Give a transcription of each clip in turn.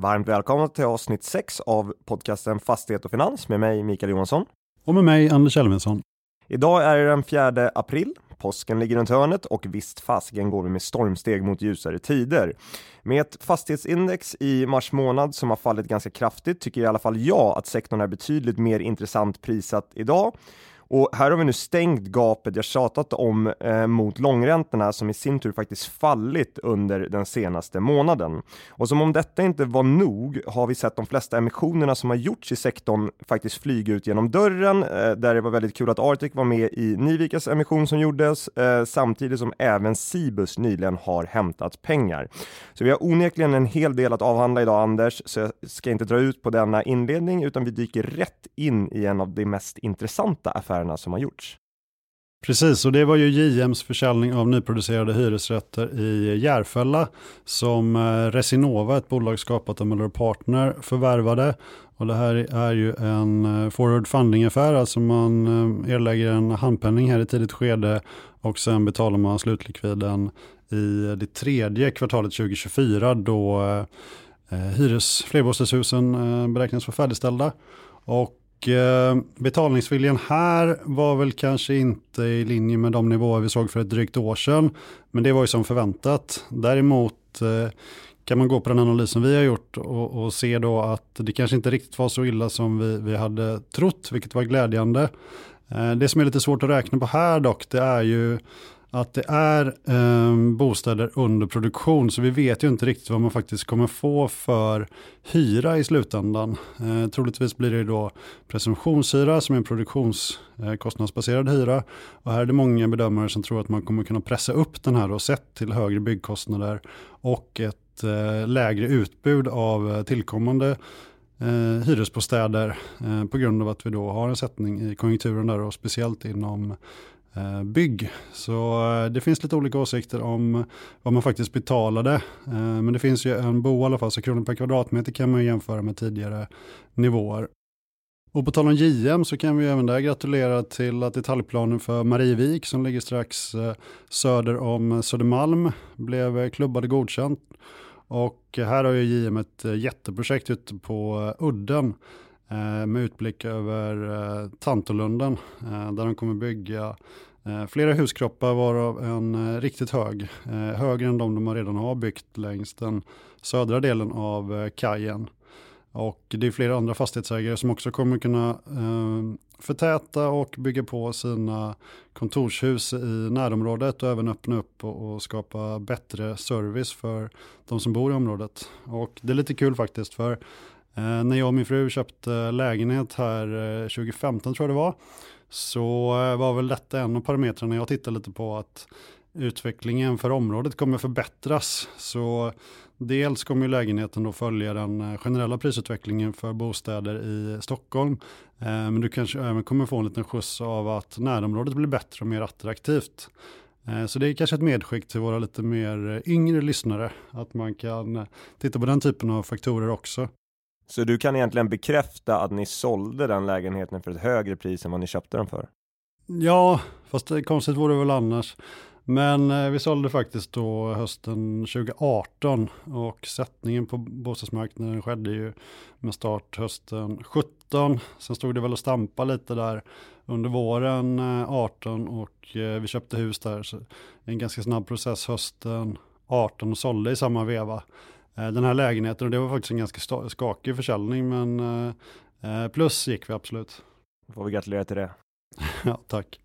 Varmt välkomna till avsnitt 6 av podcasten Fastighet och Finans med mig Mikael Johansson. Och med mig Anders Elfvinsson. Idag är det den 4 april. Påsken ligger runt hörnet och visst fasiken går vi med stormsteg mot ljusare tider. Med ett fastighetsindex i mars månad som har fallit ganska kraftigt tycker i alla fall jag att sektorn är betydligt mer intressant prissatt idag och här har vi nu stängt gapet jag tjatat om eh, mot långräntorna som i sin tur faktiskt fallit under den senaste månaden. Och som om detta inte var nog har vi sett de flesta emissionerna som har gjorts i sektorn faktiskt flyga ut genom dörren, eh, där det var väldigt kul att Arctic var med i Nivikas emission som gjordes, eh, samtidigt som även Cibus nyligen har hämtat pengar. Så vi har onekligen en hel del att avhandla idag Anders, så jag ska inte dra ut på denna inledning utan vi dyker rätt in i en av de mest intressanta affärerna affärerna som har gjorts. Precis, och det var ju JMs försäljning av nyproducerade hyresrätter i Järfälla som eh, Resinova, ett bolag skapat av Möller Partner, förvärvade. Och det här är ju en eh, forward funding-affär, alltså man eh, erlägger en handpenning här i tidigt skede och sen betalar man slutlikviden i det tredje kvartalet 2024 då hyres flerbostadshusen beräknas vara färdigställda. Och Eh, betalningsviljan här var väl kanske inte i linje med de nivåer vi såg för ett drygt år sedan. Men det var ju som förväntat. Däremot eh, kan man gå på den analysen vi har gjort och, och, se då att det kanske inte riktigt var så illa som vi, vi hade trott, vilket var glädjande. Eh, det som är lite svårt att räkna på här dock, det är ju att det är eh, bostäder under produktion, så vi vet ju inte riktigt vad man faktiskt kommer få för hyra i slutändan. Eh, troligtvis blir det då presumtionshyra som är en produktionskostnadsbaserad eh, hyra. Och här är det många bedömare som tror att man kommer kunna pressa upp den här och sett till högre byggkostnader och ett eh, lägre utbud av eh, tillkommande eh, hyresbostäder eh, på grund av att vi då har en sättning i konjunkturen där och speciellt inom Eh, bygg. Så eh, det finns lite olika åsikter om vad man faktiskt betalade. Eh, men det finns ju en bo i alla fall, så kronor per kvadratmeter kan man jämföra med tidigare nivåer. Och på tal om JM så kan vi även där gratulera till att detaljplanen för Marievik som ligger strax söder om Södermalm blev klubbad och godkänt. Och här har ju JM ett jätteprojekt ute på udden Eh, med utblick över eh, Tantolunden eh, där de kommer bygga eh, flera huskroppar varav en eh, riktigt hög, högre än de de redan har byggt längs den södra delen av kajen. Och det är flera andra fastighetsägare som också kommer kunna förtäta och bygga på sina kontorshus i närområdet och även öppna upp och, skapa bättre service för de som bor i området. Och det är lite kul faktiskt för Eh, när jag och min fru köpte lägenhet här eh, 2015 tror jag det var, så eh, var väl detta en av parametrarna jag tittade lite på att utvecklingen för området kommer förbättras. Så dels kommer lägenheten då följa den generella prisutvecklingen för bostäder i Stockholm. Men du kanske även kommer få en liten skjuts av att närområdet blir bättre och mer attraktivt. Så det är kanske ett medskick till våra lite mer yngre lyssnare, att man kan titta på den typen av faktorer också. Så du kan egentligen bekräfta att ni sålde den lägenheten för ett högre pris än vad ni köpte den för? Ja, fast det konstigt vore det väl annars. Men eh, vi sålde faktiskt då hösten 2018 och sättningen på bostadsmarknaden skedde ju med start hösten 17. Sen stod det väl och stampa lite där under våren eh, 18 och eh, vi köpte hus där. Så en ganska snabb process hösten 18 och sålde i samma veva. Eh, den här lägenheten och det var faktiskt en ganska skakig försäljning men eh, eh, plus gick vi absolut. Då får vi gratulera till det. ja, tack.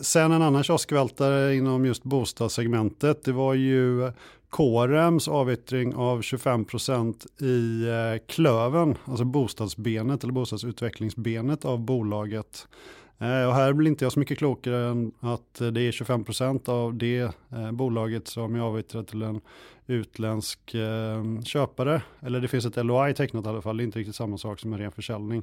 sen en annan kioskvältare inom just bostadssegmentet, det var ju Korems avyttring av 25% i Klöven, alltså bostadsbenet eller bostadsutvecklingsbenet av bolaget. Eh, och här blir inte jag så mycket klokare än att eh, det är 25% av det eh, bolaget som är avyttrat till en utländsk köpare. Eller det finns ett LOI tecknat i alla fall, det är inte riktigt samma sak som en ren försäljning.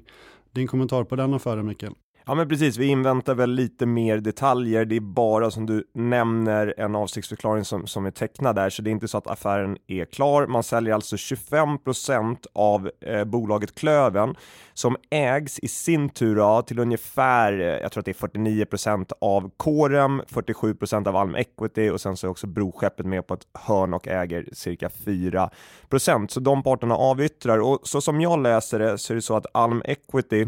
Din kommentar på den affären Mikael? Ja men precis, vi inväntar väl lite mer detaljer. Det är bara som du nämner en avsiktsförklaring som, som är tecknad där, så det är inte så att affären är klar. Man säljer alltså 25% av eh, bolaget Klöven som ägs i sin tur ja, till ungefär, eh, jag tror att det är 49% av Corem, 47 procent av Alm Equity och sen så är också Broskeppet med på ett hörn och äger cirka 4 procent. Så de parterna avyttrar och så som jag läser det så är det så att Alm Equity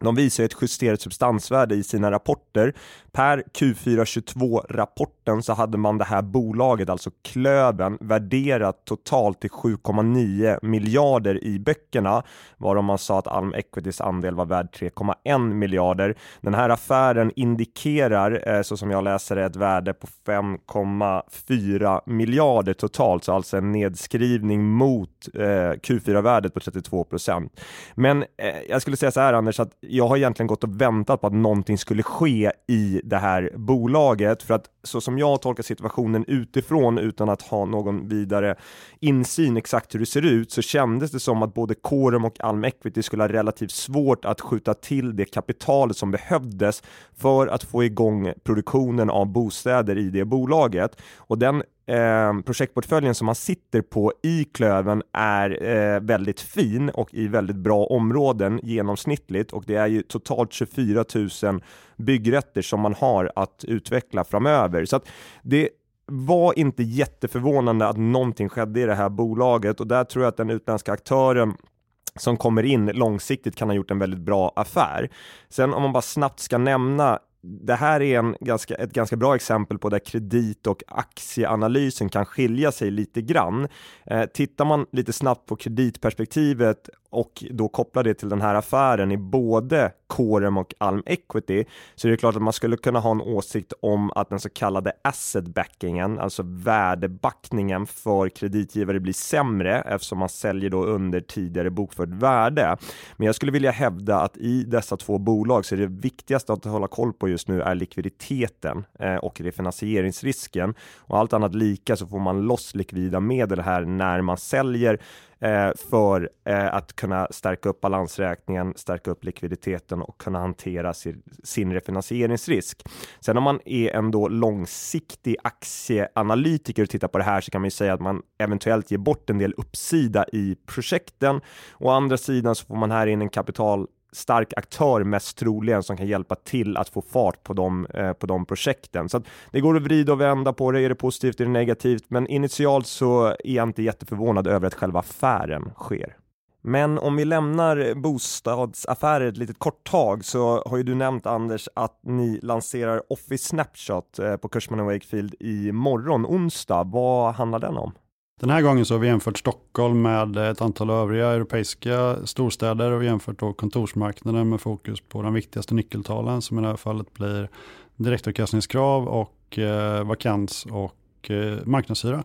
de visar ett justerat substansvärde i sina rapporter. Per Q422-rapporten så hade man det här bolaget, alltså Klöven, värderat totalt till 7,9 miljarder i böckerna, varav man sa att Alm Equities andel var värd 3,1 miljarder. Den här affären indikerar, eh, så som jag läser det, ett värde på 5,4 miljarder totalt, så alltså en nedskrivning mot eh, Q4-värdet på 32 procent. Men eh, jag skulle säga så här Anders, att jag har egentligen gått och väntat på att någonting skulle ske i det här bolaget för att så som jag tolkar situationen utifrån utan att ha någon vidare insyn exakt hur det ser ut så kändes det som att både Corum och Alm Equity skulle ha relativt svårt att skjuta till det kapital som behövdes för att få igång produktionen av bostäder i det bolaget. Och den eh, projektportföljen som man sitter på i Klöven är eh, väldigt fin och i väldigt bra områden genomsnittligt och det är ju totalt 24 000 byggrätter som man har att utveckla framöver. Så att det var inte jätteförvånande att någonting skedde i det här bolaget och där tror jag att den utländska aktören som kommer in långsiktigt kan ha gjort en väldigt bra affär. Sen om man bara snabbt ska nämna det här är en ganska, ett ganska bra exempel på där kredit och aktieanalysen kan skilja sig lite grann. Eh, tittar man lite snabbt på kreditperspektivet och då kopplar det till den här affären i både Corem och Alm Equity så är det klart att man skulle kunna ha en åsikt om att den så kallade asset backingen, alltså värdebackningen för kreditgivare blir sämre eftersom man säljer då under tidigare bokfört värde. Men jag skulle vilja hävda att i dessa två bolag så är det viktigaste att hålla koll på just nu är likviditeten eh, och refinansieringsrisken och allt annat lika så får man loss likvida medel här när man säljer Eh, för eh, att kunna stärka upp balansräkningen, stärka upp likviditeten och kunna hantera sin, sin refinansieringsrisk. Sen om man är en då långsiktig aktieanalytiker och tittar på det här så kan man ju säga att man eventuellt ger bort en del uppsida i projekten. Å andra sidan så får man här in en kapital stark aktör mest troligen som kan hjälpa till att få fart på de, eh, på de projekten. Så det går att vrida och vända på det. Är det positivt? Är det negativt? Men initialt så är jag inte jätteförvånad över att själva affären sker. Men om vi lämnar bostadsaffärer ett litet kort tag så har ju du nämnt Anders att ni lanserar Office Snapshot eh, på Cushman Wakefield i morgon onsdag. Vad handlar den om? Den här gången så har vi jämfört Stockholm med ett antal övriga europeiska storstäder och jämfört då kontorsmarknaden med fokus på de viktigaste nyckeltalen som i det här fallet blir direktavkastningskrav och eh, vakans och eh, marknadshyra.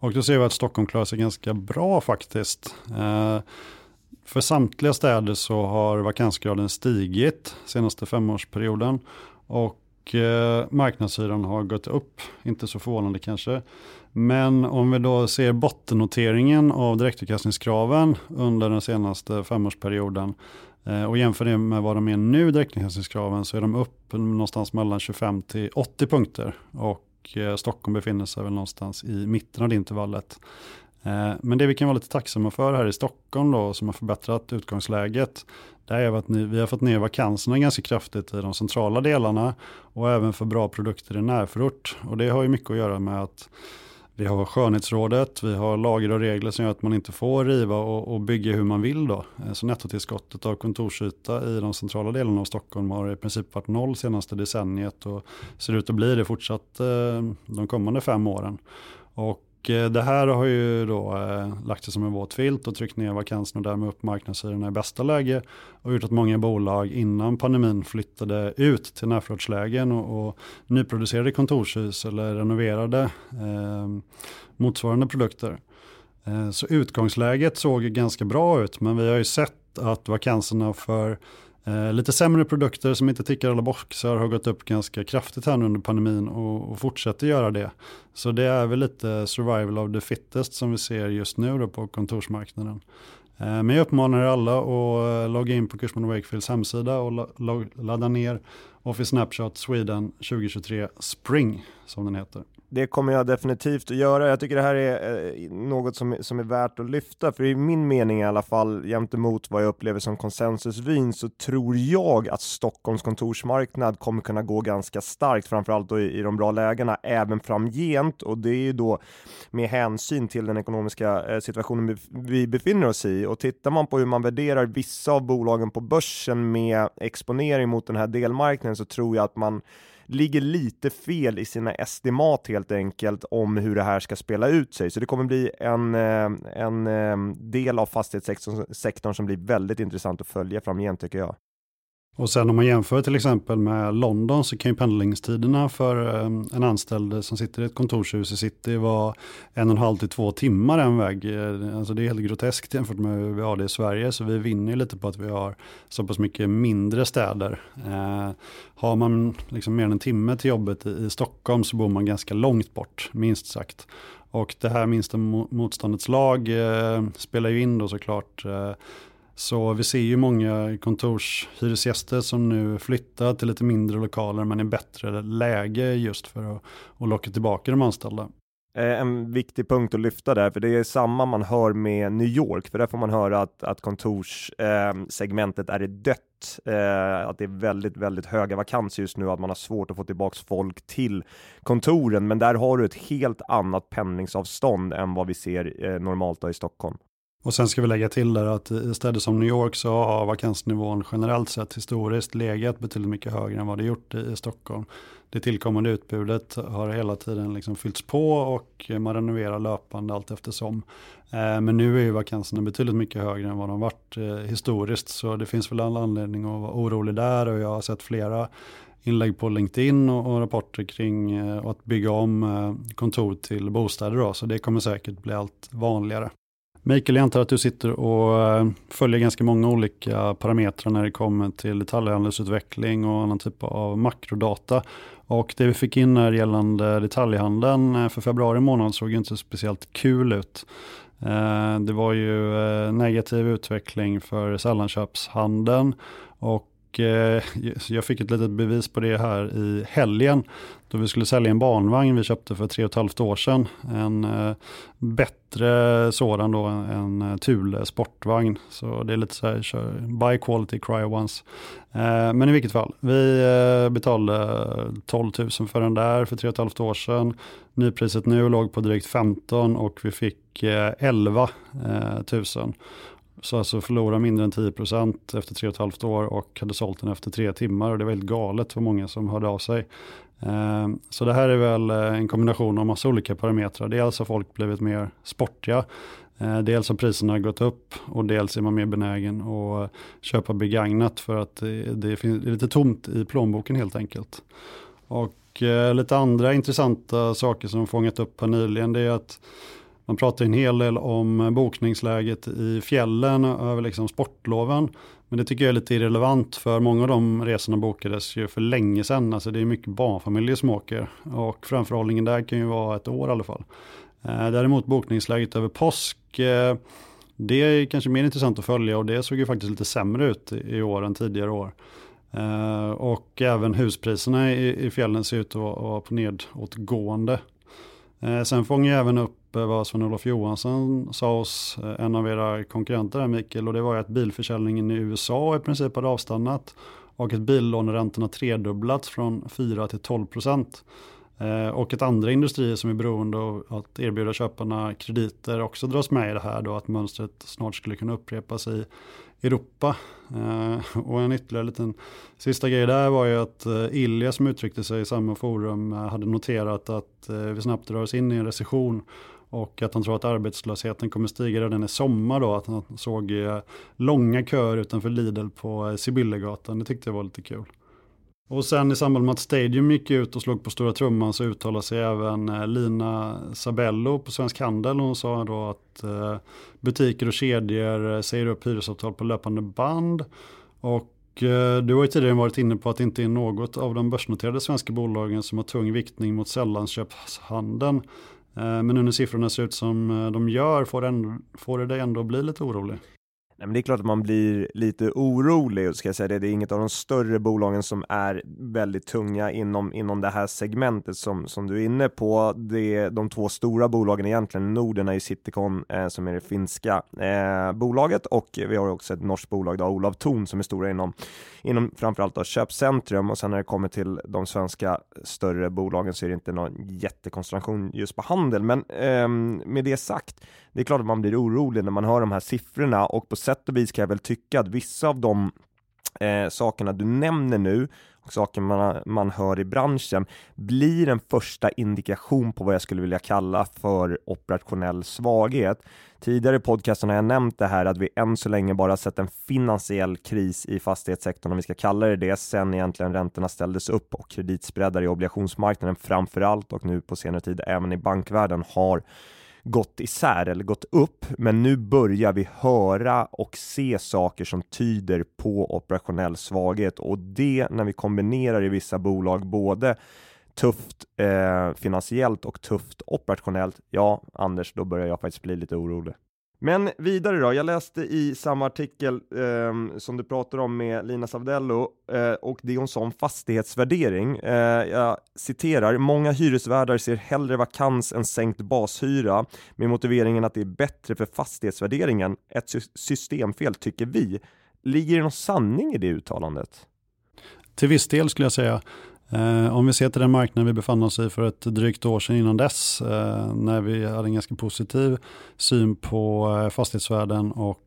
Och då ser vi att Stockholm klarar sig ganska bra faktiskt. Eh, för samtliga städer så har vakansgraden stigit senaste femårsperioden och eh, marknadshyran har gått upp, inte så förvånande kanske. Men om vi då ser bottennoteringen av direktavkastningskraven under den senaste femårsperioden eh, och jämför det med vad de är nu, direktavkastningskraven, så är de upp någonstans mellan 25 till 80 punkter. Och eh, Stockholm befinner sig väl någonstans i mitten av det intervallet. Eh, men det vi kan vara lite tacksamma för här i Stockholm då, som har förbättrat utgångsläget, det är att vi har fått ner vakanserna ganska kraftigt i de centrala delarna och även för bra produkter i närförort. Och det har ju mycket att göra med att vi har skönhetsrådet, vi har lager och regler som gör att man inte får riva och, och bygga hur man vill då. Eh, så nettotillskottet av kontorsyta i de centrala delarna av Stockholm har i princip varit noll senaste decenniet och ser ut att bli det fortsatt eh, de kommande fem åren. Och Eh, det här har ju då eh, lagt sig som en våt filt och tryckt ner vakansen och därmed upp marknadshyrorna i bästa läge och gjort att många bolag innan pandemin flyttade ut till närförortslägen och, och nyproducerade kontorshus eller renoverade eh, motsvarande produkter. Eh, så utgångsläget såg ganska bra ut men vi har ju sett att vakanserna för Eh, lite sämre produkter som inte tickar alla boxar har gått upp ganska kraftigt här under pandemin och, och, fortsätter göra det. Så det är väl lite survival of the fittest som vi ser just nu på kontorsmarknaden. Eh, men jag uppmanar er alla att eh, logga in på Cushman Wakefields hemsida och ladda ner Office Snapshot Sweden 2023 Spring som den heter. Det kommer jag definitivt att göra. Jag tycker det här är eh, något som, som är värt att lyfta, för i min mening i alla fall, gentemot vad jag upplever som konsensusvyn, så tror jag att Stockholms kontorsmarknad kommer kunna gå ganska starkt, framförallt då i, i de bra lägena, även framgent. Och det är ju då med hänsyn till den ekonomiska eh, situationen vi befinner oss i. Och tittar man på hur man värderar vissa av bolagen på börsen med exponering mot den här delmarknaden, så tror jag att man ligger lite fel i sina estimat helt enkelt om hur det här ska spela ut sig. Så det kommer bli en, eh, en eh, del av fastighetssektorn som blir väldigt intressant att följa framgent tycker jag. Och sen om man jämför till exempel med London så kan ju pendlingstiderna för ehm, en anställd som sitter i ett kontorshus i city vara en och en halv till två timmar en väg. Eh, alltså det är helt groteskt jämfört med hur vi har det i Sverige. Så vi vinner lite på att vi har så pass mycket mindre städer. Eh, har man liksom mer än en timme till jobbet i, i Stockholm så bor man ganska långt bort, minst sagt. Och det här minsta motståndets lag eh, spelar ju in då såklart eh, så vi ser ju många kontorshyresgäster som nu flyttar till lite mindre lokaler men i bättre läge just för att, att locka tillbaka de anställda. Eh, en viktig punkt att lyfta där, för det är samma man hör med New York, för där får man höra att, att kontorssegmentet eh, är dött, eh, att det är väldigt, väldigt höga vakanser just nu, att man har svårt att få tillbaks folk till kontoren, men där har du ett helt annat pendlingsavstånd än vad vi ser eh, normalt i Stockholm. Och sen ska vi lägga till där att i städer som New York så har vakansnivån generellt sett historiskt legat betydligt mycket högre än vad det gjort i, Stockholm. Det tillkommande utbudet har hela tiden liksom fyllts på och man renoverar löpande allt eftersom. Eh, men nu är ju vakanserna betydligt mycket högre än vad de varit eh, historiskt så det finns väl all anledning att vara orolig där och jag har sett flera inlägg på LinkedIn och, och rapporter kring eh, att bygga om eh, kontor till bostäder. Då, så det kommer säkert bli allt vanligare. Mikael, jag antar att du sitter och eh, följer ganska många olika parametrar när det kommer till detaljhandelsutveckling och annan typ av makrodata. Och det vi fick in här gällande detaljhandeln eh, för februari månad såg inte speciellt kul ut. Eh, det var ju negativ utveckling för sällanköpshandeln och Eh, jag fick ett litet bevis på det här i helgen då vi skulle sälja en barnvagn vi köpte för tre och ett halvt år sedan. En eh, bättre sådan då än eh, Thule sportvagn. Så det är lite så här, kör buy quality, cry once. Eh, men i vilket fall, vi eh, betalade 12 000 för den där för tre och ett halvt år sedan. Nypriset nu låg på drygt 15 och vi fick eh, 11 000. Eh, så alltså förlora mindre än 10% efter tre och ett halvt år och hade sålt den efter tre timmar. Och det var helt galet för många som hörde av sig. Eh, så det här är väl eh, en kombination av massa olika parametrar. Dels har folk blivit mer sportiga. Eh, dels har priserna gått upp och dels är man mer benägen att köpa begagnat för att det är lite tomt i plånboken helt enkelt. Och lite andra intressanta saker som fångat upp här nyligen det är att man pratar en hel del om bokningsläget i fjällen över liksom sportloven. Men det tycker jag är lite irrelevant för många av de resorna bokades ju för länge sedan. Alltså det är mycket barnfamiljer som åker och framförhållningen där kan ju vara ett år i alla fall. Eh, däremot bokningsläget över påsk, eh, det är kanske mer intressant att följa och det såg ju faktiskt lite sämre ut i år än tidigare år. Eh, och även huspriserna i fjällen ser ut att vara på nedåtgående. Sen fångar jag även upp vad Sven-Olof Johansson sa oss, eh, en av era konkurrenter här Mikael och det var ju att bilförsäljningen i USA i princip hade avstannat och att billåneräntorna tredubblats från 4 till 12 procent. Eh, och att andra industrier som är beroende av att erbjuda köparna krediter också dras med i det här då att mönstret snart skulle kunna upprepas i Europa. Eh, och en ytterligare liten sista grej där var ju att eh, Ilja som uttryckte sig i samma forum hade noterat att eh, vi snabbt drar oss in i en recession och att han tror att arbetslösheten kommer stiga redan i sommar då. Att han såg eh, långa köer utanför Lidl på eh, Sibyllegatan. Det tyckte jag var lite kul. Och sen i samband med att Stadium gick ut och slog på stora trumman så uttalade sig även eh, Lina Sabello på Svensk Handel. Hon sa då att butiker och kedjor säger upp hyresavtal på löpande band. Och du har ju tidigare varit inne på att det inte är något av de börsnoterade svenska bolagen som har tung viktning mot sällanköpshandeln. Eh, men nu när siffrorna ser ut som eh, de gör får det, ändå, får det dig ändå bli lite orolig? Nej, men det är klart att man blir lite orolig, och ska jag säga det, det är inget av de större bolagen som är väldigt tunga inom, inom det här segmentet som, som du är inne på. Det, de två stora bolagen egentligen Norden är ju Citycon eh, som är det finska eh, bolaget och vi har också ett norskt bolag, då, Olav Thon, som är stora inom, inom framförallt då köpcentrum och sen när det kommer till de svenska större bolagen så är det inte någon jättekoncentration just på handel. Men eh, med det sagt, det är klart att man blir orolig när man hör de här siffrorna och på sätt och vis kan jag väl tycka att vissa av de eh, sakerna du nämner nu och saker man, man hör i branschen blir en första indikation på vad jag skulle vilja kalla för operationell svaghet. Tidigare i podcasten har jag nämnt det här att vi än så länge bara sett en finansiell kris i fastighetssektorn, om vi ska kalla det det, sen egentligen räntorna ställdes upp och kreditspreadar i obligationsmarknaden framför allt och nu på senare tid även i bankvärlden har gått isär eller gått upp, men nu börjar vi höra och se saker som tyder på operationell svaghet och det när vi kombinerar i vissa bolag både tufft eh, finansiellt och tufft operationellt, ja, Anders, då börjar jag faktiskt bli lite orolig. Men vidare då, jag läste i samma artikel eh, som du pratar om med Lina Savdello eh, och det hon sa om fastighetsvärdering. Eh, jag citerar, många hyresvärdar ser hellre vakans än sänkt bashyra med motiveringen att det är bättre för fastighetsvärderingen. Ett sy systemfel tycker vi. Ligger det någon sanning i det uttalandet? Till viss del skulle jag säga. Eh, om vi ser till den marknad vi befann oss i för ett drygt år sedan innan dess, eh, när vi hade en ganska positiv syn på eh, fastighetsvärden och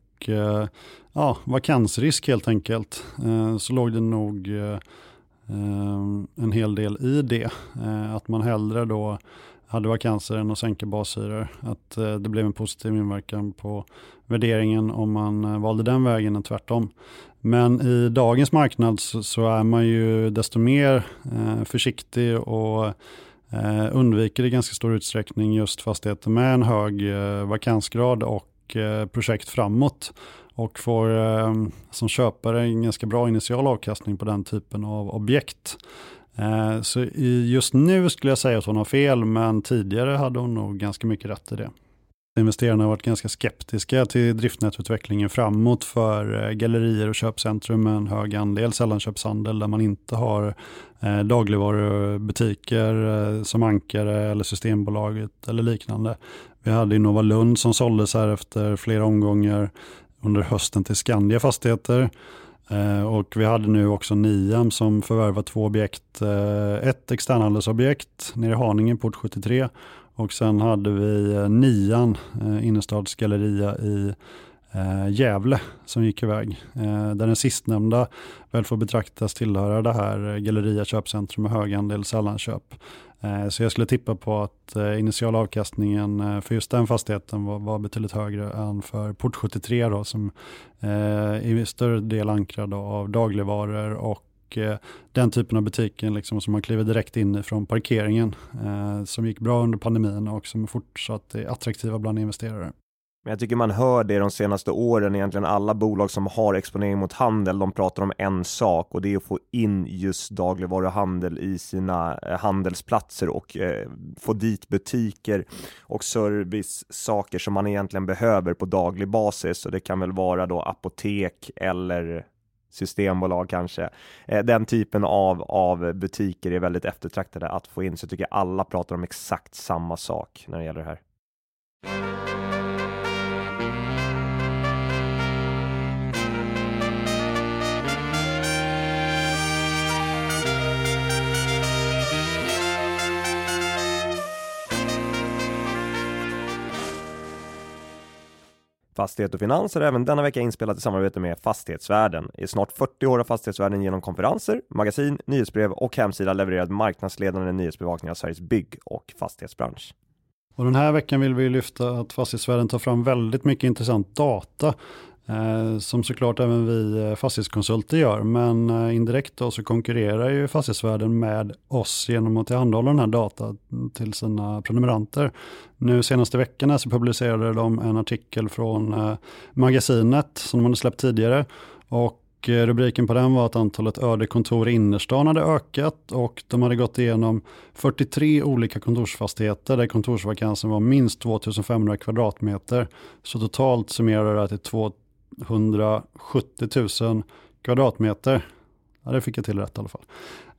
ja, vakansrisk helt enkelt, så låg det nog en hel del i det. Att man hellre då hade vakanser än att sänka bashyror. Att eh, det blev en positiv inverkan på värderingen om man eh, valde den vägen än tvärtom. Men i dagens marknad så, så är man ju desto mer eh, försiktig och eh, undviker i ganska stor utsträckning just fastigheter med en hög vakansgrad och projekt framåt och får som köpare en ganska bra initial avkastning på den typen av objekt. Eh, så just nu skulle jag säga att hon har fel, men tidigare hade hon nog ganska mycket rätt i det. Investerarna har varit ganska skeptiska till driftnätutvecklingen framåt för eh, gallerier och köpcentrum med en hög andel sällanköpshandel där man inte har eh, dagligvarubutiker som Ankare eller Systembolaget eller liknande. Vi hade Innova Lund som såldes här efter flera omgångar under hösten till Skandia Fastigheter. Eh, och vi hade nu också Niam som förvärvat två objekt. Eh, ett externhandelsobjekt nere i Haninge, port 73 och sen hade vi eh, nian, innerstadsgalleria i Gävle som gick iväg. Där den sistnämnda väl får betraktas tillhöra det här Galleria köpcentrum med hög andel sällanköp. Eh, så jag skulle tippa på att eh, initial avkastningen eh, för just den fastigheten var, var betydligt högre än för Port 73 då, som eh, i större del ankrad av dagligvaror och den typen av butiken liksom, som man kliver direkt in från parkeringen som gick bra under pandemin och som fortsatt är attraktiva bland investerare. Men jag tycker man hör det de senaste åren, egentligen alla bolag som har exponering mot handel, de pratar om en sak och det är att få in just dagligvaruhandel i sina eh, handelsplatser och eh, få dit butiker och service, saker som man egentligen behöver på daglig basis och det kan väl vara då apotek eller systembolag kanske. Eh, den typen av, av butiker är väldigt eftertraktade att få in, så jag tycker alla pratar om exakt samma sak när det gäller det här. Fastighet och Finans är även denna vecka inspelat i samarbete med Fastighetsvärlden. I snart 40 år har Fastighetsvärlden genom konferenser, magasin, nyhetsbrev och hemsida levererat marknadsledande nyhetsbevakning av Sveriges bygg och fastighetsbransch. Och den här veckan vill vi lyfta att Fastighetsvärlden tar fram väldigt mycket intressant data Eh, som såklart även vi eh, fastighetskonsulter gör, men eh, indirekt då så konkurrerar ju fastighetsvärden med oss genom att tillhandahålla den här data till sina prenumeranter. Nu senaste veckorna så publicerade de en artikel från magasinet som de hade släppt tidigare och rubriken på den var att antalet öde kontor i innerstan hade ökat och de hade gått igenom 43 olika kontorsfastigheter där kontorsvakansen var minst 2500 kvadratmeter. Så totalt summerar det till 170 000 kvadratmeter. Ja, det fick jag till rätt i alla fall.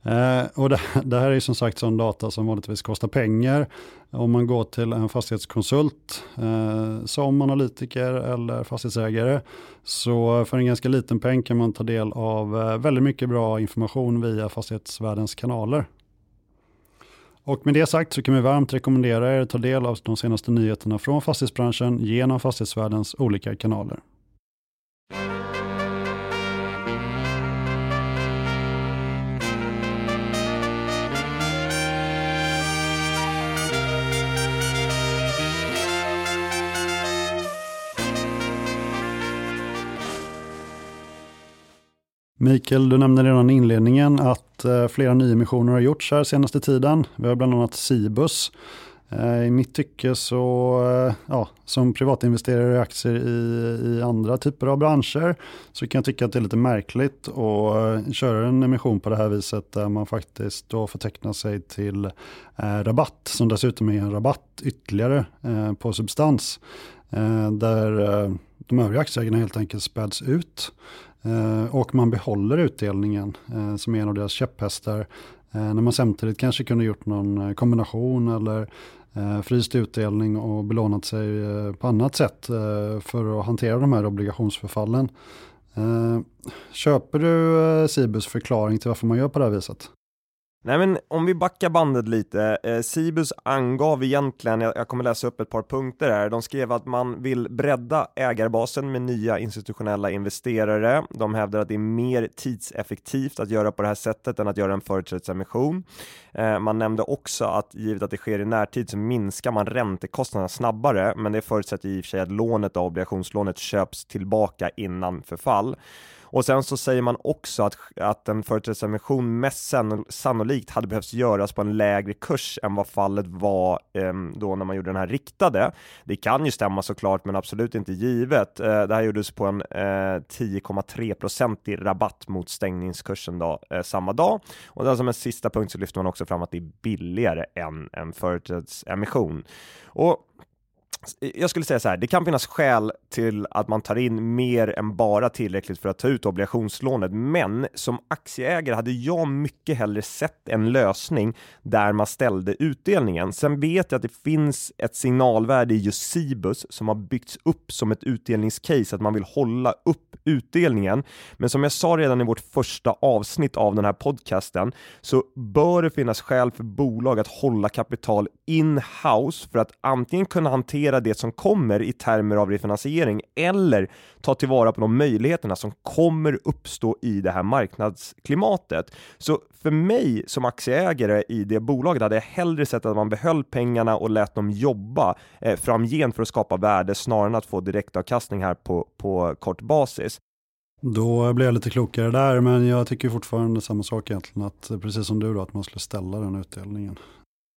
Eh, och det, det, här är som sagt sån data som vanligtvis kostar pengar. Om man går till en fastighetskonsult eh, som analytiker eller fastighetsägare så för en ganska liten peng kan man ta del av eh, väldigt mycket bra information via fastighetsvärldens kanaler. Och med det sagt så kan vi varmt rekommendera er att ta del av de senaste nyheterna från fastighetsbranschen genom fastighetsvärldens olika kanaler. Mikael, du nämnde redan i inledningen att eh, flera nyemissioner har gjorts här senaste tiden. Vi har bland annat Cibus. Eh, I mitt tycke så, eh, ja, som privatinvesterare i aktier i, i andra typer av branscher, så kan jag tycka att det är lite märkligt att köra en emission på det här viset, där man faktiskt då får teckna sig till rabatt, som dessutom är en rabatt ytterligare på substans, där de övriga aktieägarna helt enkelt späds ut. Eh, och man behåller utdelningen eh, som är en av deras käpphästar. Eh, när man samtidigt kanske kunde gjort någon eh, kombination eller eh, fryst utdelning och belånat sig på annat sätt för att hantera de här obligationsförfallen. Köper du Sibus förklaring till varför man gör på det här viset? Nej men om vi backar bandet lite, eh, Cibus angav egentligen, jag, jag, kommer läsa upp ett par punkter här, de skrev att man vill bredda ägarbasen med nya institutionella investerare. De hävdar att det är mer tidseffektivt att göra på det här sättet än att göra en företrädesemission. Eh, man nämnde också att givet att det sker i närtid så minskar man räntekostnaderna snabbare, men det förutsätter i och för sig att lånet, obligationslånet, köps tillbaka innan förfall. Och sen så säger man också att, att en företrädesemission mest sannolikt hade behövt göras på en lägre kurs än vad fallet var eh, då när man gjorde den här riktade. Det kan ju stämma såklart, men absolut inte givet. Eh, det här gjordes på en eh, 10,3 procentig rabatt mot stängningskursen då, eh, samma dag. Och där som en sista punkt så lyfter man också fram att det är billigare än en företrädesemission. Och jag skulle säga så här, det kan finnas skäl till att man tar in mer än bara tillräckligt för att ta ut obligationslånet, men som aktieägare hade jag mycket hellre sett en lösning där man ställde utdelningen. Sen vet jag att det finns ett signalvärde i just Cibus som har byggts upp som ett utdelningscase, att man vill hålla upp utdelningen. Men som jag sa redan i vårt första avsnitt av den här podcasten så bör det finnas skäl för bolag att hålla kapital in-house för att antingen kunna hantera det som kommer i termer av refinansiering eller ta tillvara på de möjligheterna som kommer uppstå i det här marknadsklimatet. Så för mig som aktieägare i det bolaget hade jag hellre sett att man behöll pengarna och lät dem jobba eh, framgent för att skapa värde snarare än att få direktavkastning här på, på kort basis. Då blev jag lite klokare där, men jag tycker fortfarande samma sak egentligen, att precis som du då, att man skulle ställa den utdelningen.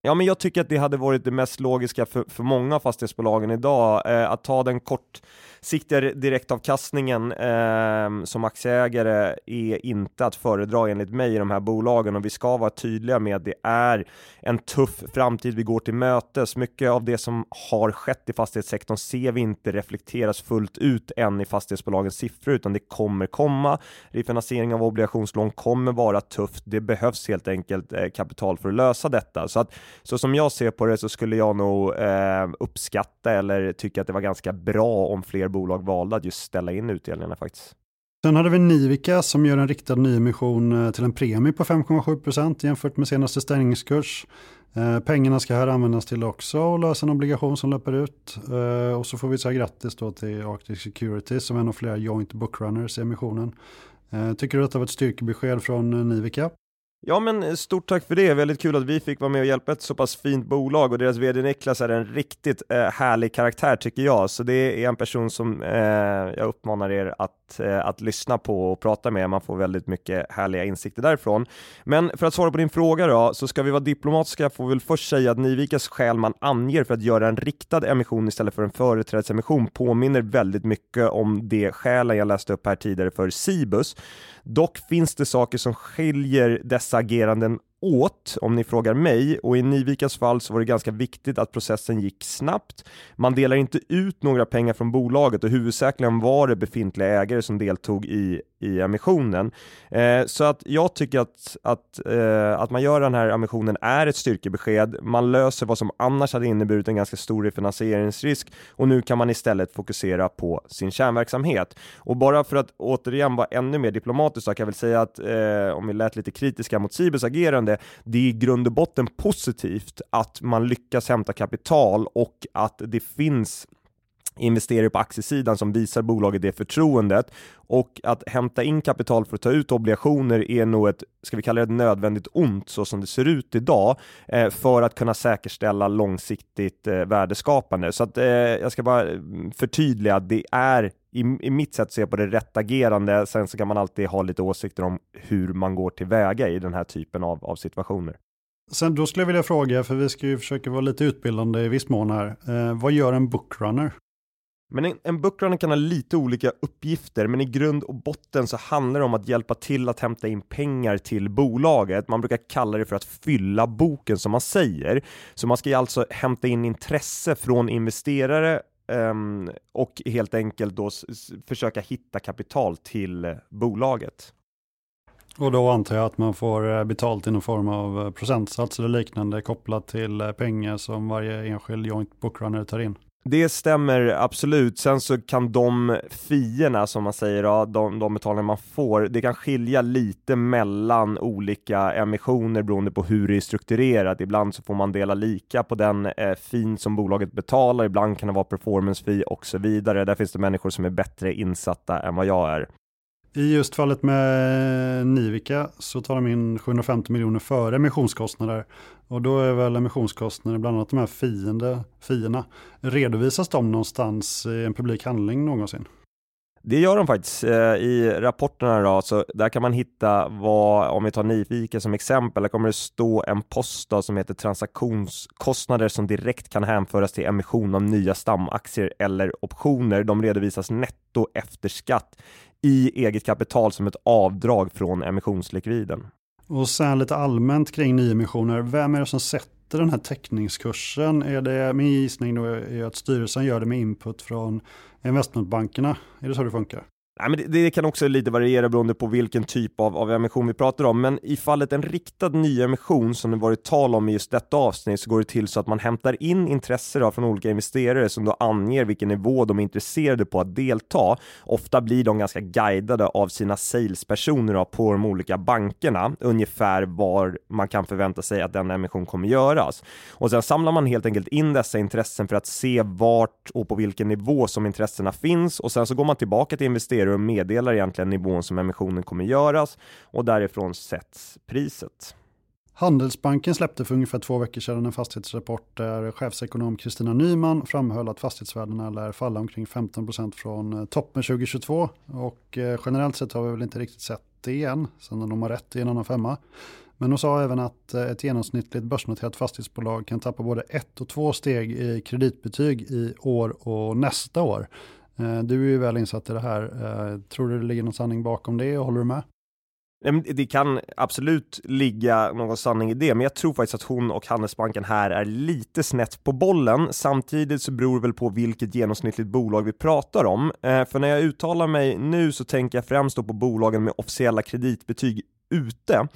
Ja, men jag tycker att det hade varit det mest logiska för, för många av fastighetsbolagen idag, eh, att ta den kort siktiga direktavkastningen eh, som aktieägare är inte att föredra enligt mig i de här bolagen och vi ska vara tydliga med att det är en tuff framtid vi går till mötes. Mycket av det som har skett i fastighetssektorn ser vi inte reflekteras fullt ut än i fastighetsbolagens siffror, utan det kommer komma. Refinansiering av obligationslån kommer vara tufft. Det behövs helt enkelt eh, kapital för att lösa detta. Så att så som jag ser på det så skulle jag nog eh, uppskatta eller tycka att det var ganska bra om fler bolag valde att just ställa in utdelningarna faktiskt. Sen hade vi Nivica som gör en riktad nyemission eh, till en premie på 5,7% jämfört med senaste stängningskurs. Eh, pengarna ska här användas till också att lösa en obligation som löper ut. Eh, och så får vi säga grattis då till Arctic Securities som är en av flera joint bookrunners i emissionen. Eh, tycker du att det var ett styrkebesked från eh, Nivica? Ja men eh, stort tack för det, väldigt kul att vi fick vara med och hjälpa ett så pass fint bolag. Och deras vd Niklas är en riktigt eh, härlig karaktär tycker jag, så det är en person som eh, jag uppmanar er att, Eh, att lyssna på och prata med, man får väldigt mycket härliga insikter därifrån. Men för att svara på din fråga då, så ska vi vara diplomatiska får vi väl först säga att Nivikas skäl man anger för att göra en riktad emission istället för en företrädesemission påminner väldigt mycket om det skälen jag läste upp här tidigare för Cibus. Dock finns det saker som skiljer dessa ageranden åt, om ni frågar mig, och i Nivikas fall så var det ganska viktigt att processen gick snabbt. Man delar inte ut några pengar från bolaget och huvudsakligen var det befintliga ägare som deltog i, i emissionen. Eh, så att jag tycker att, att, eh, att man gör den här emissionen är ett styrkebesked. Man löser vad som annars hade inneburit en ganska stor refinansieringsrisk och nu kan man istället fokusera på sin kärnverksamhet. Och bara för att återigen vara ännu mer diplomatisk så kan jag väl säga att eh, om vi lät lite kritiska mot Cibers agerande, det är i grund och botten positivt att man lyckas hämta kapital och att det finns investerare på aktiesidan som visar bolaget det förtroendet och att hämta in kapital för att ta ut obligationer är nog ett, ska vi kalla det ett nödvändigt ont så som det ser ut idag eh, för att kunna säkerställa långsiktigt eh, värdeskapande. Så att eh, jag ska bara mm, förtydliga att det är i, i mitt sätt att se på det rätt agerande. Sen så kan man alltid ha lite åsikter om hur man går tillväga i den här typen av, av situationer. Sen då skulle jag vilja fråga, för vi ska ju försöka vara lite utbildande i viss mån här. Eh, vad gör en bookrunner? Men en, en bookrunner kan ha lite olika uppgifter, men i grund och botten så handlar det om att hjälpa till att hämta in pengar till bolaget. Man brukar kalla det för att fylla boken som man säger. Så man ska alltså hämta in intresse från investerare um, och helt enkelt då försöka hitta kapital till bolaget. Och då antar jag att man får eh, betalt i någon form av eh, procentsats eller liknande kopplat till eh, pengar som varje enskild joint bookrunner tar in. Det stämmer absolut. Sen så kan de fierna som man säger, ja, de, de betalningar man får, det kan skilja lite mellan olika emissioner beroende på hur det är strukturerat. Ibland så får man dela lika på den eh, fin som bolaget betalar, ibland kan det vara performance fee och så vidare. Där finns det människor som är bättre insatta än vad jag är. I just fallet med Nivika så tar de in 750 miljoner före emissionskostnader. Och då är väl emissionskostnader, bland annat de här fiende, fierna, redovisas de någonstans i en publik handling någonsin? Det gör de faktiskt eh, i rapporterna då, så där kan man hitta vad, om vi tar nyfiken som exempel, där kommer det stå en post då, som heter transaktionskostnader som direkt kan hänföras till emission av nya stamaktier eller optioner. De redovisas netto efter skatt i eget kapital som ett avdrag från emissionslikviden. Och sen lite allmänt kring nyemissioner, vem är det som sätter den här täckningskursen? Är det, min gissning då är att styrelsen gör det med input från investmentbankerna. Är det så det funkar? Nej, men det, det, kan också lite variera beroende på vilken typ av, av emission vi pratar om, men i fallet en riktad nyemission som det varit tal om i just detta avsnitt så går det till så att man hämtar in intresse från olika investerare som då anger vilken nivå de är intresserade på att delta. Ofta blir de ganska guidade av sina salespersoner på de olika bankerna, ungefär var man kan förvänta sig att den emission kommer göras. Och sen samlar man helt enkelt in dessa intressen för att se vart och på vilken nivå som intressena finns och sen så går man tillbaka till investerare och meddelar egentligen nivån som emissionen kommer göras och därifrån sätts priset. Handelsbanken släppte för ungefär två veckor sedan en fastighetsrapport där chefsekonom Kristina Nyman framhöll att fastighetsvärdena lär falla omkring 15% från eh, toppen 2022 och eh, generellt sett har vi väl inte riktigt sett det än, sen de har rätt i en annan femma. Men hon sa även att eh, ett genomsnittligt börsnoterat fastighetsbolag kan tappa både ett och två steg i kreditbetyg i år och nästa år. Eh, du är ju väl insatt i det här. Eh, tror du det ligger någon sanning bakom det och håller du med? Det kan absolut ligga någon sanning i det, men jag tror faktiskt att hon och Handelsbanken här är lite snett på bollen. Samtidigt så beror det väl på vilket genomsnittligt bolag vi pratar om. Eh, för när jag uttalar mig nu så tänker jag främst på bolagen med officiella kreditbetyg ute.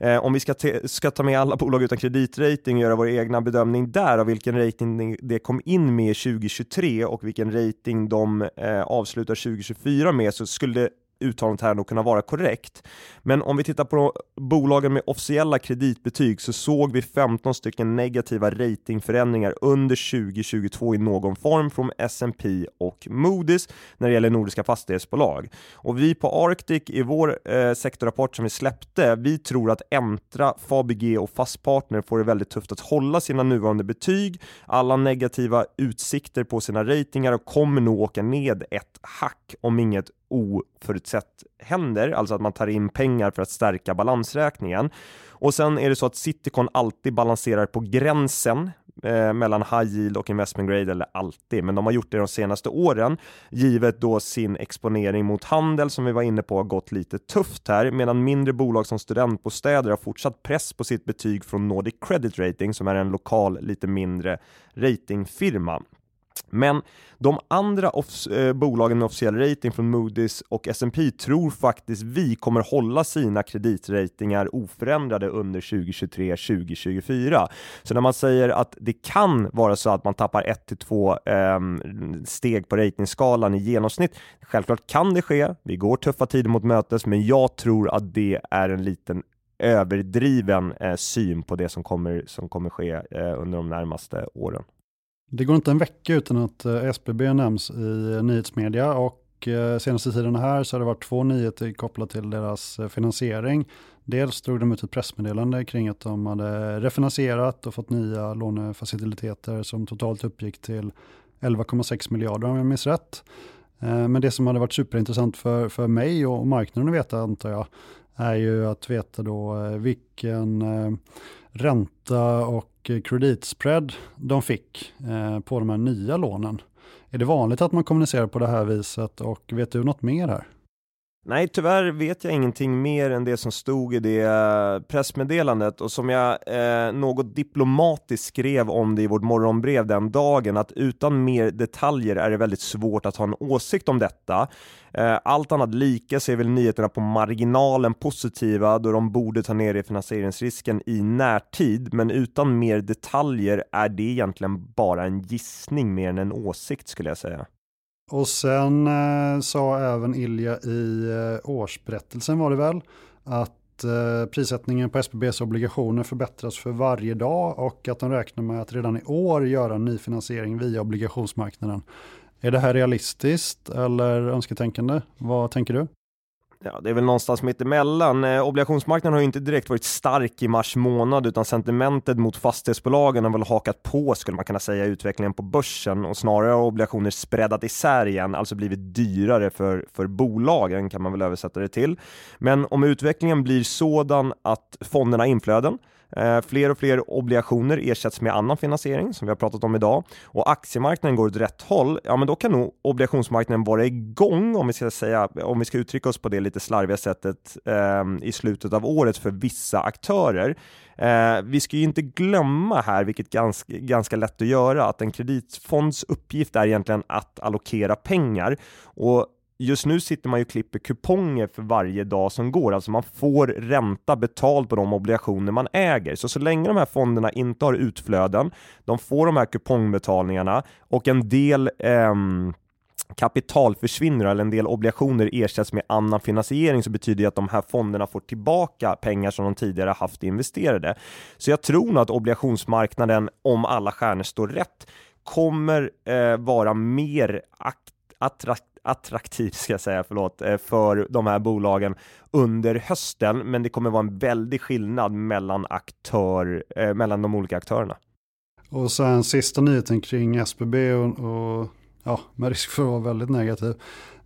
Eh, om vi ska, ska ta med alla bolag utan kreditrating och göra vår egna bedömning där av vilken rating det kom in med 2023 och vilken rating de eh, avslutar 2024 med så skulle uttalandet här nog kunna vara korrekt. Men om vi tittar på bolagen med officiella kreditbetyg så såg vi 15 stycken negativa ratingförändringar under 2022 i någon form från S&P och Moody's när det gäller nordiska fastighetsbolag. Och vi på Arctic i vår eh, sektorrapport som vi släppte, vi tror att Entra, Fabg och Fastpartner får det väldigt tufft att hålla sina nuvarande betyg, alla negativa utsikter på sina ratingar och kommer nog åka ned ett hack om inget oförutsett händer, alltså att man tar in pengar för att stärka balansräkningen. Och sen är det så att Citycon alltid balanserar på gränsen eh, mellan high yield och investment grade, eller alltid, men de har gjort det de senaste åren, givet då sin exponering mot handel som vi var inne på har gått lite tufft här, medan mindre bolag som studentbostäder har fortsatt press på sitt betyg från Nordic Credit Rating som är en lokal, lite mindre ratingfirma. Men de andra eh, bolagen med officiell rating från Moody's och S&P tror faktiskt vi kommer hålla sina kreditratingar oförändrade under 2023-2024. Så när man säger att det kan vara så att man tappar 1-2 eh, steg på ratingskalan i genomsnitt, självklart kan det ske. Vi går tuffa tider mot mötes, men jag tror att det är en liten överdriven eh, syn på det som kommer, som kommer ske eh, under de närmaste åren. Det går inte en vecka utan att eh, SBB nämns i eh, nyhetsmedia och eh, senaste tiden här så har det varit två nyheter kopplat till deras finansiering. Dels drog de ut ett pressmeddelande kring att de hade refinansierat och fått nya lånefaciliteter som totalt uppgick till 11,6 miljarder om jag minns rätt. Men det som hade varit superintressant för, för mig och marknaden att veta antar jag är ju att veta då vilken ränta och Eh, kreditspread de fick eh, på de här nya lånen. Är det vanligt att man kommunicerar på det här viset och vet du något mer här? Nej, tyvärr vet jag ingenting mer än det som stod i det eh, pressmeddelandet och som jag eh, något diplomatiskt skrev om det i vårt morgonbrev den dagen, att utan mer detaljer är det väldigt svårt att ha en åsikt om detta. Eh, allt annat lika så är väl nyheterna på marginalen positiva då de borde ta ner refinansieringsrisken i närtid, men utan mer detaljer är det egentligen bara en gissning mer än en åsikt skulle jag säga. Och sen eh, sa även Ilja i eh, årsberättelsen var det väl att eh, prissättningen på SBBs obligationer förbättras för varje dag och att de räknar med att redan i år göra en nyfinansiering via obligationsmarknaden. Är det här realistiskt eller önsketänkande? Vad tänker du? Ja, det är väl någonstans mitt emellan. Eh, obligationsmarknaden har ju inte direkt varit stark i mars månad, utan sentimentet mot fastighetsbolagen har väl hakat på, skulle man kunna säga, utvecklingen på börsen och snarare har obligationer spreadat isär igen, alltså blivit dyrare för, för bolagen kan man väl översätta det till. Men om utvecklingen blir sådan att fonderna inflöden Eh, fler och fler obligationer ersätts med annan finansiering som vi har pratat om idag. Och aktiemarknaden går åt rätt håll, ja men då kan nog obligationsmarknaden vara igång om vi ska säga, om vi ska uttrycka oss på det lite slarviga sättet eh, i slutet av året för vissa aktörer. Eh, vi ska ju inte glömma här, vilket är ganska, ganska lätt att göra, att en kreditfonds uppgift är egentligen att allokera pengar. Och just nu sitter man ju och klipper kuponger för varje dag som går, alltså man får ränta betalt på de obligationer man äger. Så så länge de här fonderna inte har utflöden, de får de här kupongbetalningarna och en del ehm, kapital försvinner eller en del obligationer ersätts med annan finansiering så betyder det att de här fonderna får tillbaka pengar som de tidigare haft investerade. Så jag tror nog att obligationsmarknaden, om alla stjärnor står rätt, kommer eh, vara mer attrakt attraktiv ska jag säga, förlåt, eh, för de här bolagen under hösten, men det kommer vara en väldig skillnad mellan aktör, eh, mellan de olika aktörerna. Och sen sista nyheten kring SBB och, och ja, med risk för att vara väldigt negativ,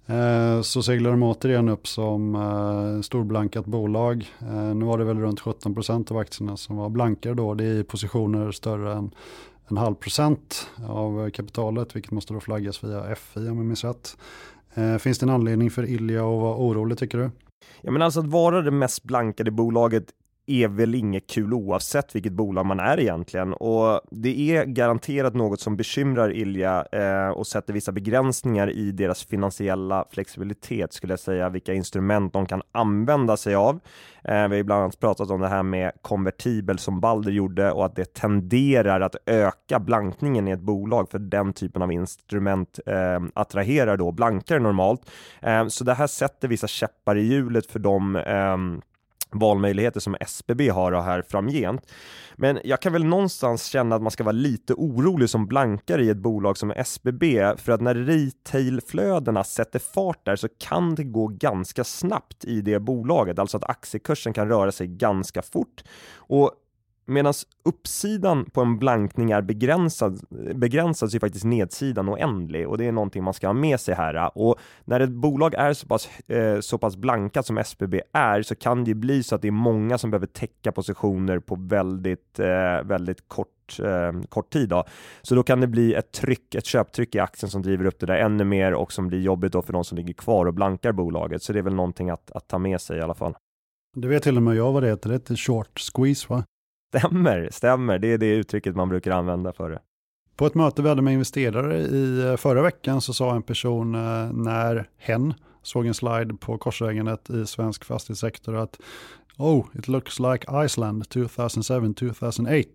eh, så seglar de återigen upp som eh, storblankat bolag. Eh, nu var det väl runt 17 procent av aktierna som var blankare då. Det är positioner större än en halv procent av kapitalet, vilket måste då flaggas via FI om jag minns rätt. Eh, finns det en anledning för Ilja att vara orolig tycker du? Ja men alltså att vara det mest blankade bolaget är väl inget kul oavsett vilket bolag man är egentligen och det är garanterat något som bekymrar Ilja eh, och sätter vissa begränsningar i deras finansiella flexibilitet skulle jag säga, vilka instrument de kan använda sig av. Eh, vi har bland annat pratat om det här med konvertibel som Balder gjorde och att det tenderar att öka blankningen i ett bolag för den typen av instrument eh, attraherar då blankare normalt. Eh, så det här sätter vissa käppar i hjulet för dem. eh, valmöjligheter som SBB har här framgent. Men jag kan väl någonstans känna att man ska vara lite orolig som blankare i ett bolag som SBB för att när retailflödena sätter fart där så kan det gå ganska snabbt i det bolaget, alltså att aktiekursen kan röra sig ganska fort. Och Medan uppsidan på en blankning är begränsad, begränsad så är faktiskt nedsidan oändlig och det är någonting man ska ha med sig här. Och när ett bolag är så pass, eh, så pass blankat som SBB är så kan det bli så att det är många som behöver täcka positioner på väldigt, eh, väldigt kort, eh, kort tid. Då. Så då kan det bli ett tryck, ett köptryck i aktien som driver upp det där ännu mer och som blir jobbigt då för de som ligger kvar och blankar bolaget. Så det är väl någonting att, att ta med sig i alla fall. Det vet till och med jag vad det heter, det heter short squeeze va? Stämmer, stämmer. Det är det uttrycket man brukar använda för det. På ett möte vi hade med investerare i eh, förra veckan så sa en person eh, när hen såg en slide på korsägandet i svensk fastighetssektor att Oh, it looks like Iceland 2007-2008.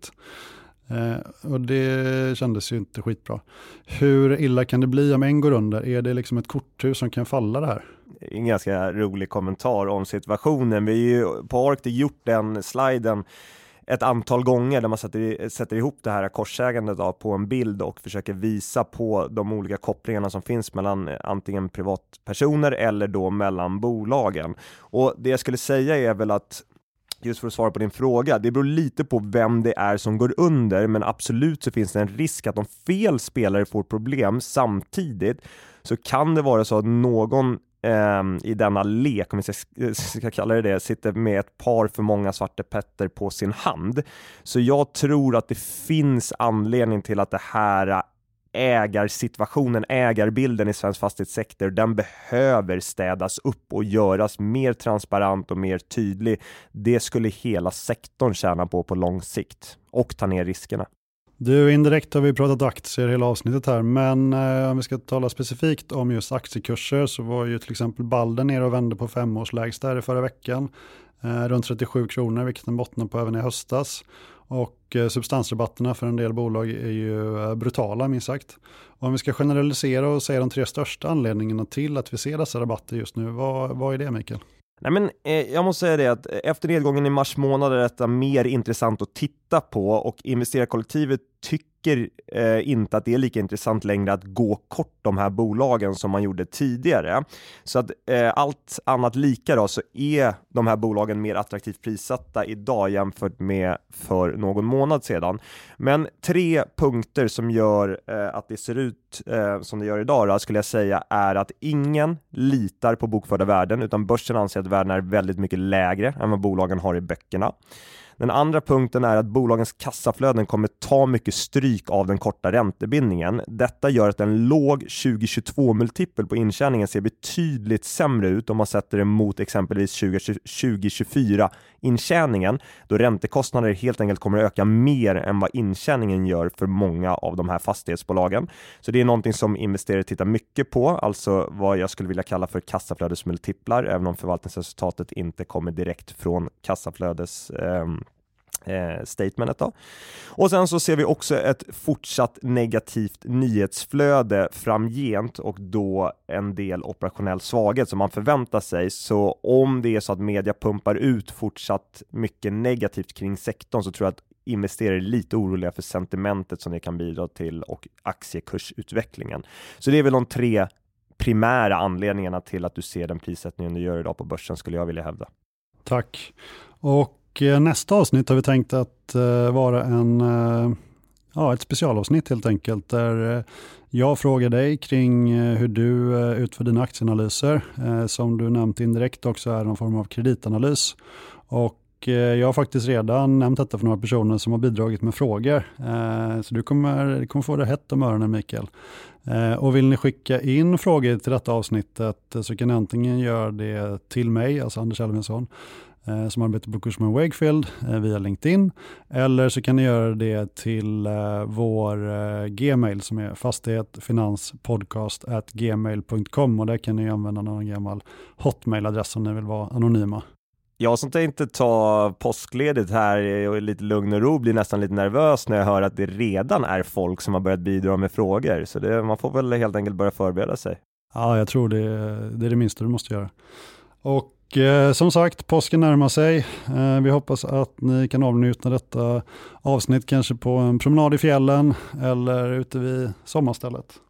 Eh, och det kändes ju inte skitbra. Hur illa kan det bli om en går under? Är det liksom ett korthus som kan falla det här? En ganska rolig kommentar om situationen. Vi har ju på Arctic gjort den sliden ett antal gånger där man sätter, sätter ihop det här korsägandet av på en bild och försöker visa på de olika kopplingarna som finns mellan eh, antingen privatpersoner eller då mellan bolagen. Och det jag skulle säga är väl att just för att svara på din fråga, det beror lite på vem det är som går under, men absolut så finns det en risk att om fel spelare får problem samtidigt så kan det vara så att någon Ehm, i denna lek, om vi ska, eh, ska kalla det det, sitter med ett par för många Svarte Petter på sin hand. Så jag tror att det finns anledning till att det här äh, ägarsituationen, ägarbilden i svensk fastighetssektor, den behöver städas upp och göras mer transparent och mer tydlig. Det skulle hela sektorn tjäna på på lång sikt och ta ner riskerna. Du, indirekt har vi pratat aktier hela avsnittet här, men eh, om vi ska tala specifikt om just aktiekurser så var ju till exempel Balder nere och vände på femårslägsta här i förra veckan, eh, runt 37 kronor, vilket den bottnade på även i höstas. Och eh, substansrabatterna för en del bolag är ju eh, brutala minst sagt. Och om vi ska generalisera och säga de tre största anledningarna till att vi ser dessa rabatter just nu, vad, vad är det Mikael? Nej men eh, jag måste säga det att eh, efter nedgången i mars månad är detta mer intressant att titta på och investerarkollektivet tycker eh, inte att det är lika intressant längre att gå kort de här bolagen som man gjorde tidigare. Så att eh, allt annat lika då så är de här bolagen mer attraktivt prissatta idag jämfört med för någon månad sedan. Men tre punkter som gör eh, att det ser ut eh, som det gör idag då, skulle jag säga är att ingen litar på bokförda värden utan börsen anser att värdena är väldigt mycket lägre än vad bolagen har i böckerna. Den andra punkten är att bolagens kassaflöden kommer ta mycket stryk av den korta räntebindningen. Detta gör att en låg 2022-multipel på intjäningen ser betydligt sämre ut om man sätter det mot exempelvis 2024 intjäningen, då räntekostnader helt enkelt kommer att öka mer än vad intjäningen gör för många av de här fastighetsbolagen. Så det är någonting som investerare tittar mycket på, alltså vad jag skulle vilja kalla för kassaflödesmultiplar, även om förvaltningsresultatet inte kommer direkt från kassaflödes eh, eh, statementet. Då. Och sen så ser vi också ett fortsatt negativt nyhetsflöde framgent och då en del operationell svaghet som man förväntar sig. Så om det är så att media pumpar ut fortsatt mycket negativt kring sektorn så tror jag att investerare är lite oroliga för sentimentet som det kan bidra till och aktiekursutvecklingen. Så det är väl de tre primära anledningarna till att du ser den prissättningen du gör idag på börsen skulle jag vilja hävda. Tack. Och Eh, nästa avsnitt har vi tänkt att eh, vara en, eh, ja, ett specialavsnitt helt enkelt. Där jag frågar dig kring hur du utför dina aktieanalyser. Som du nämnt indirekt också är någon form av kreditanalys. Och jag har faktiskt redan nämnt detta för några personer som har bidragit med frågor. Så du kommer, du kommer få det hett om öronen Mikael. Och vill ni skicka in frågor till detta avsnittet så kan ni antingen göra det till mig, alltså Anders Elfvinsson, som arbetar på Cushman Wakefield eh, via LinkedIn. Eller så kan ni göra det till eh, vår gmail som är fastighetfinanspodcast.gmail.com och där kan ni använda någon gammal hotmail-adress om ni vill vara anonyma. Jag som tänkte ta påskledigt här och lite lugn och ro blir nästan lite nervös när jag hör att det redan är folk som har börjat bidra med frågor. Så det, man får väl helt enkelt börja förbereda sig. Ja, jag tror det, det är det minsta du måste göra. Och eh, Eh, som sagt, påsken närmar sig. Eh, vi hoppas att ni kan avnjuta detta avsnitt, kanske på en promenad i fjällen eller ute vid sommarstället.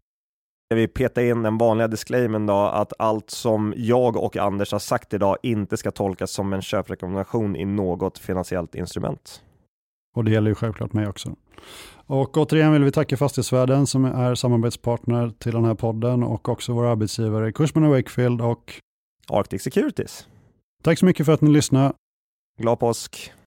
Vi petar in den vanliga disclaimen då, att allt som jag och Anders har sagt idag inte ska tolkas som en köprekommendation i något finansiellt instrument. Och det gäller ju självklart mig också. Och återigen vill vi tacka Fastighetsvärden som är samarbetspartner till den här podden och också våra arbetsgivare Cushman Wakefield och Arctic Securities. Tack så mycket för att ni lyssnade. Glad påsk!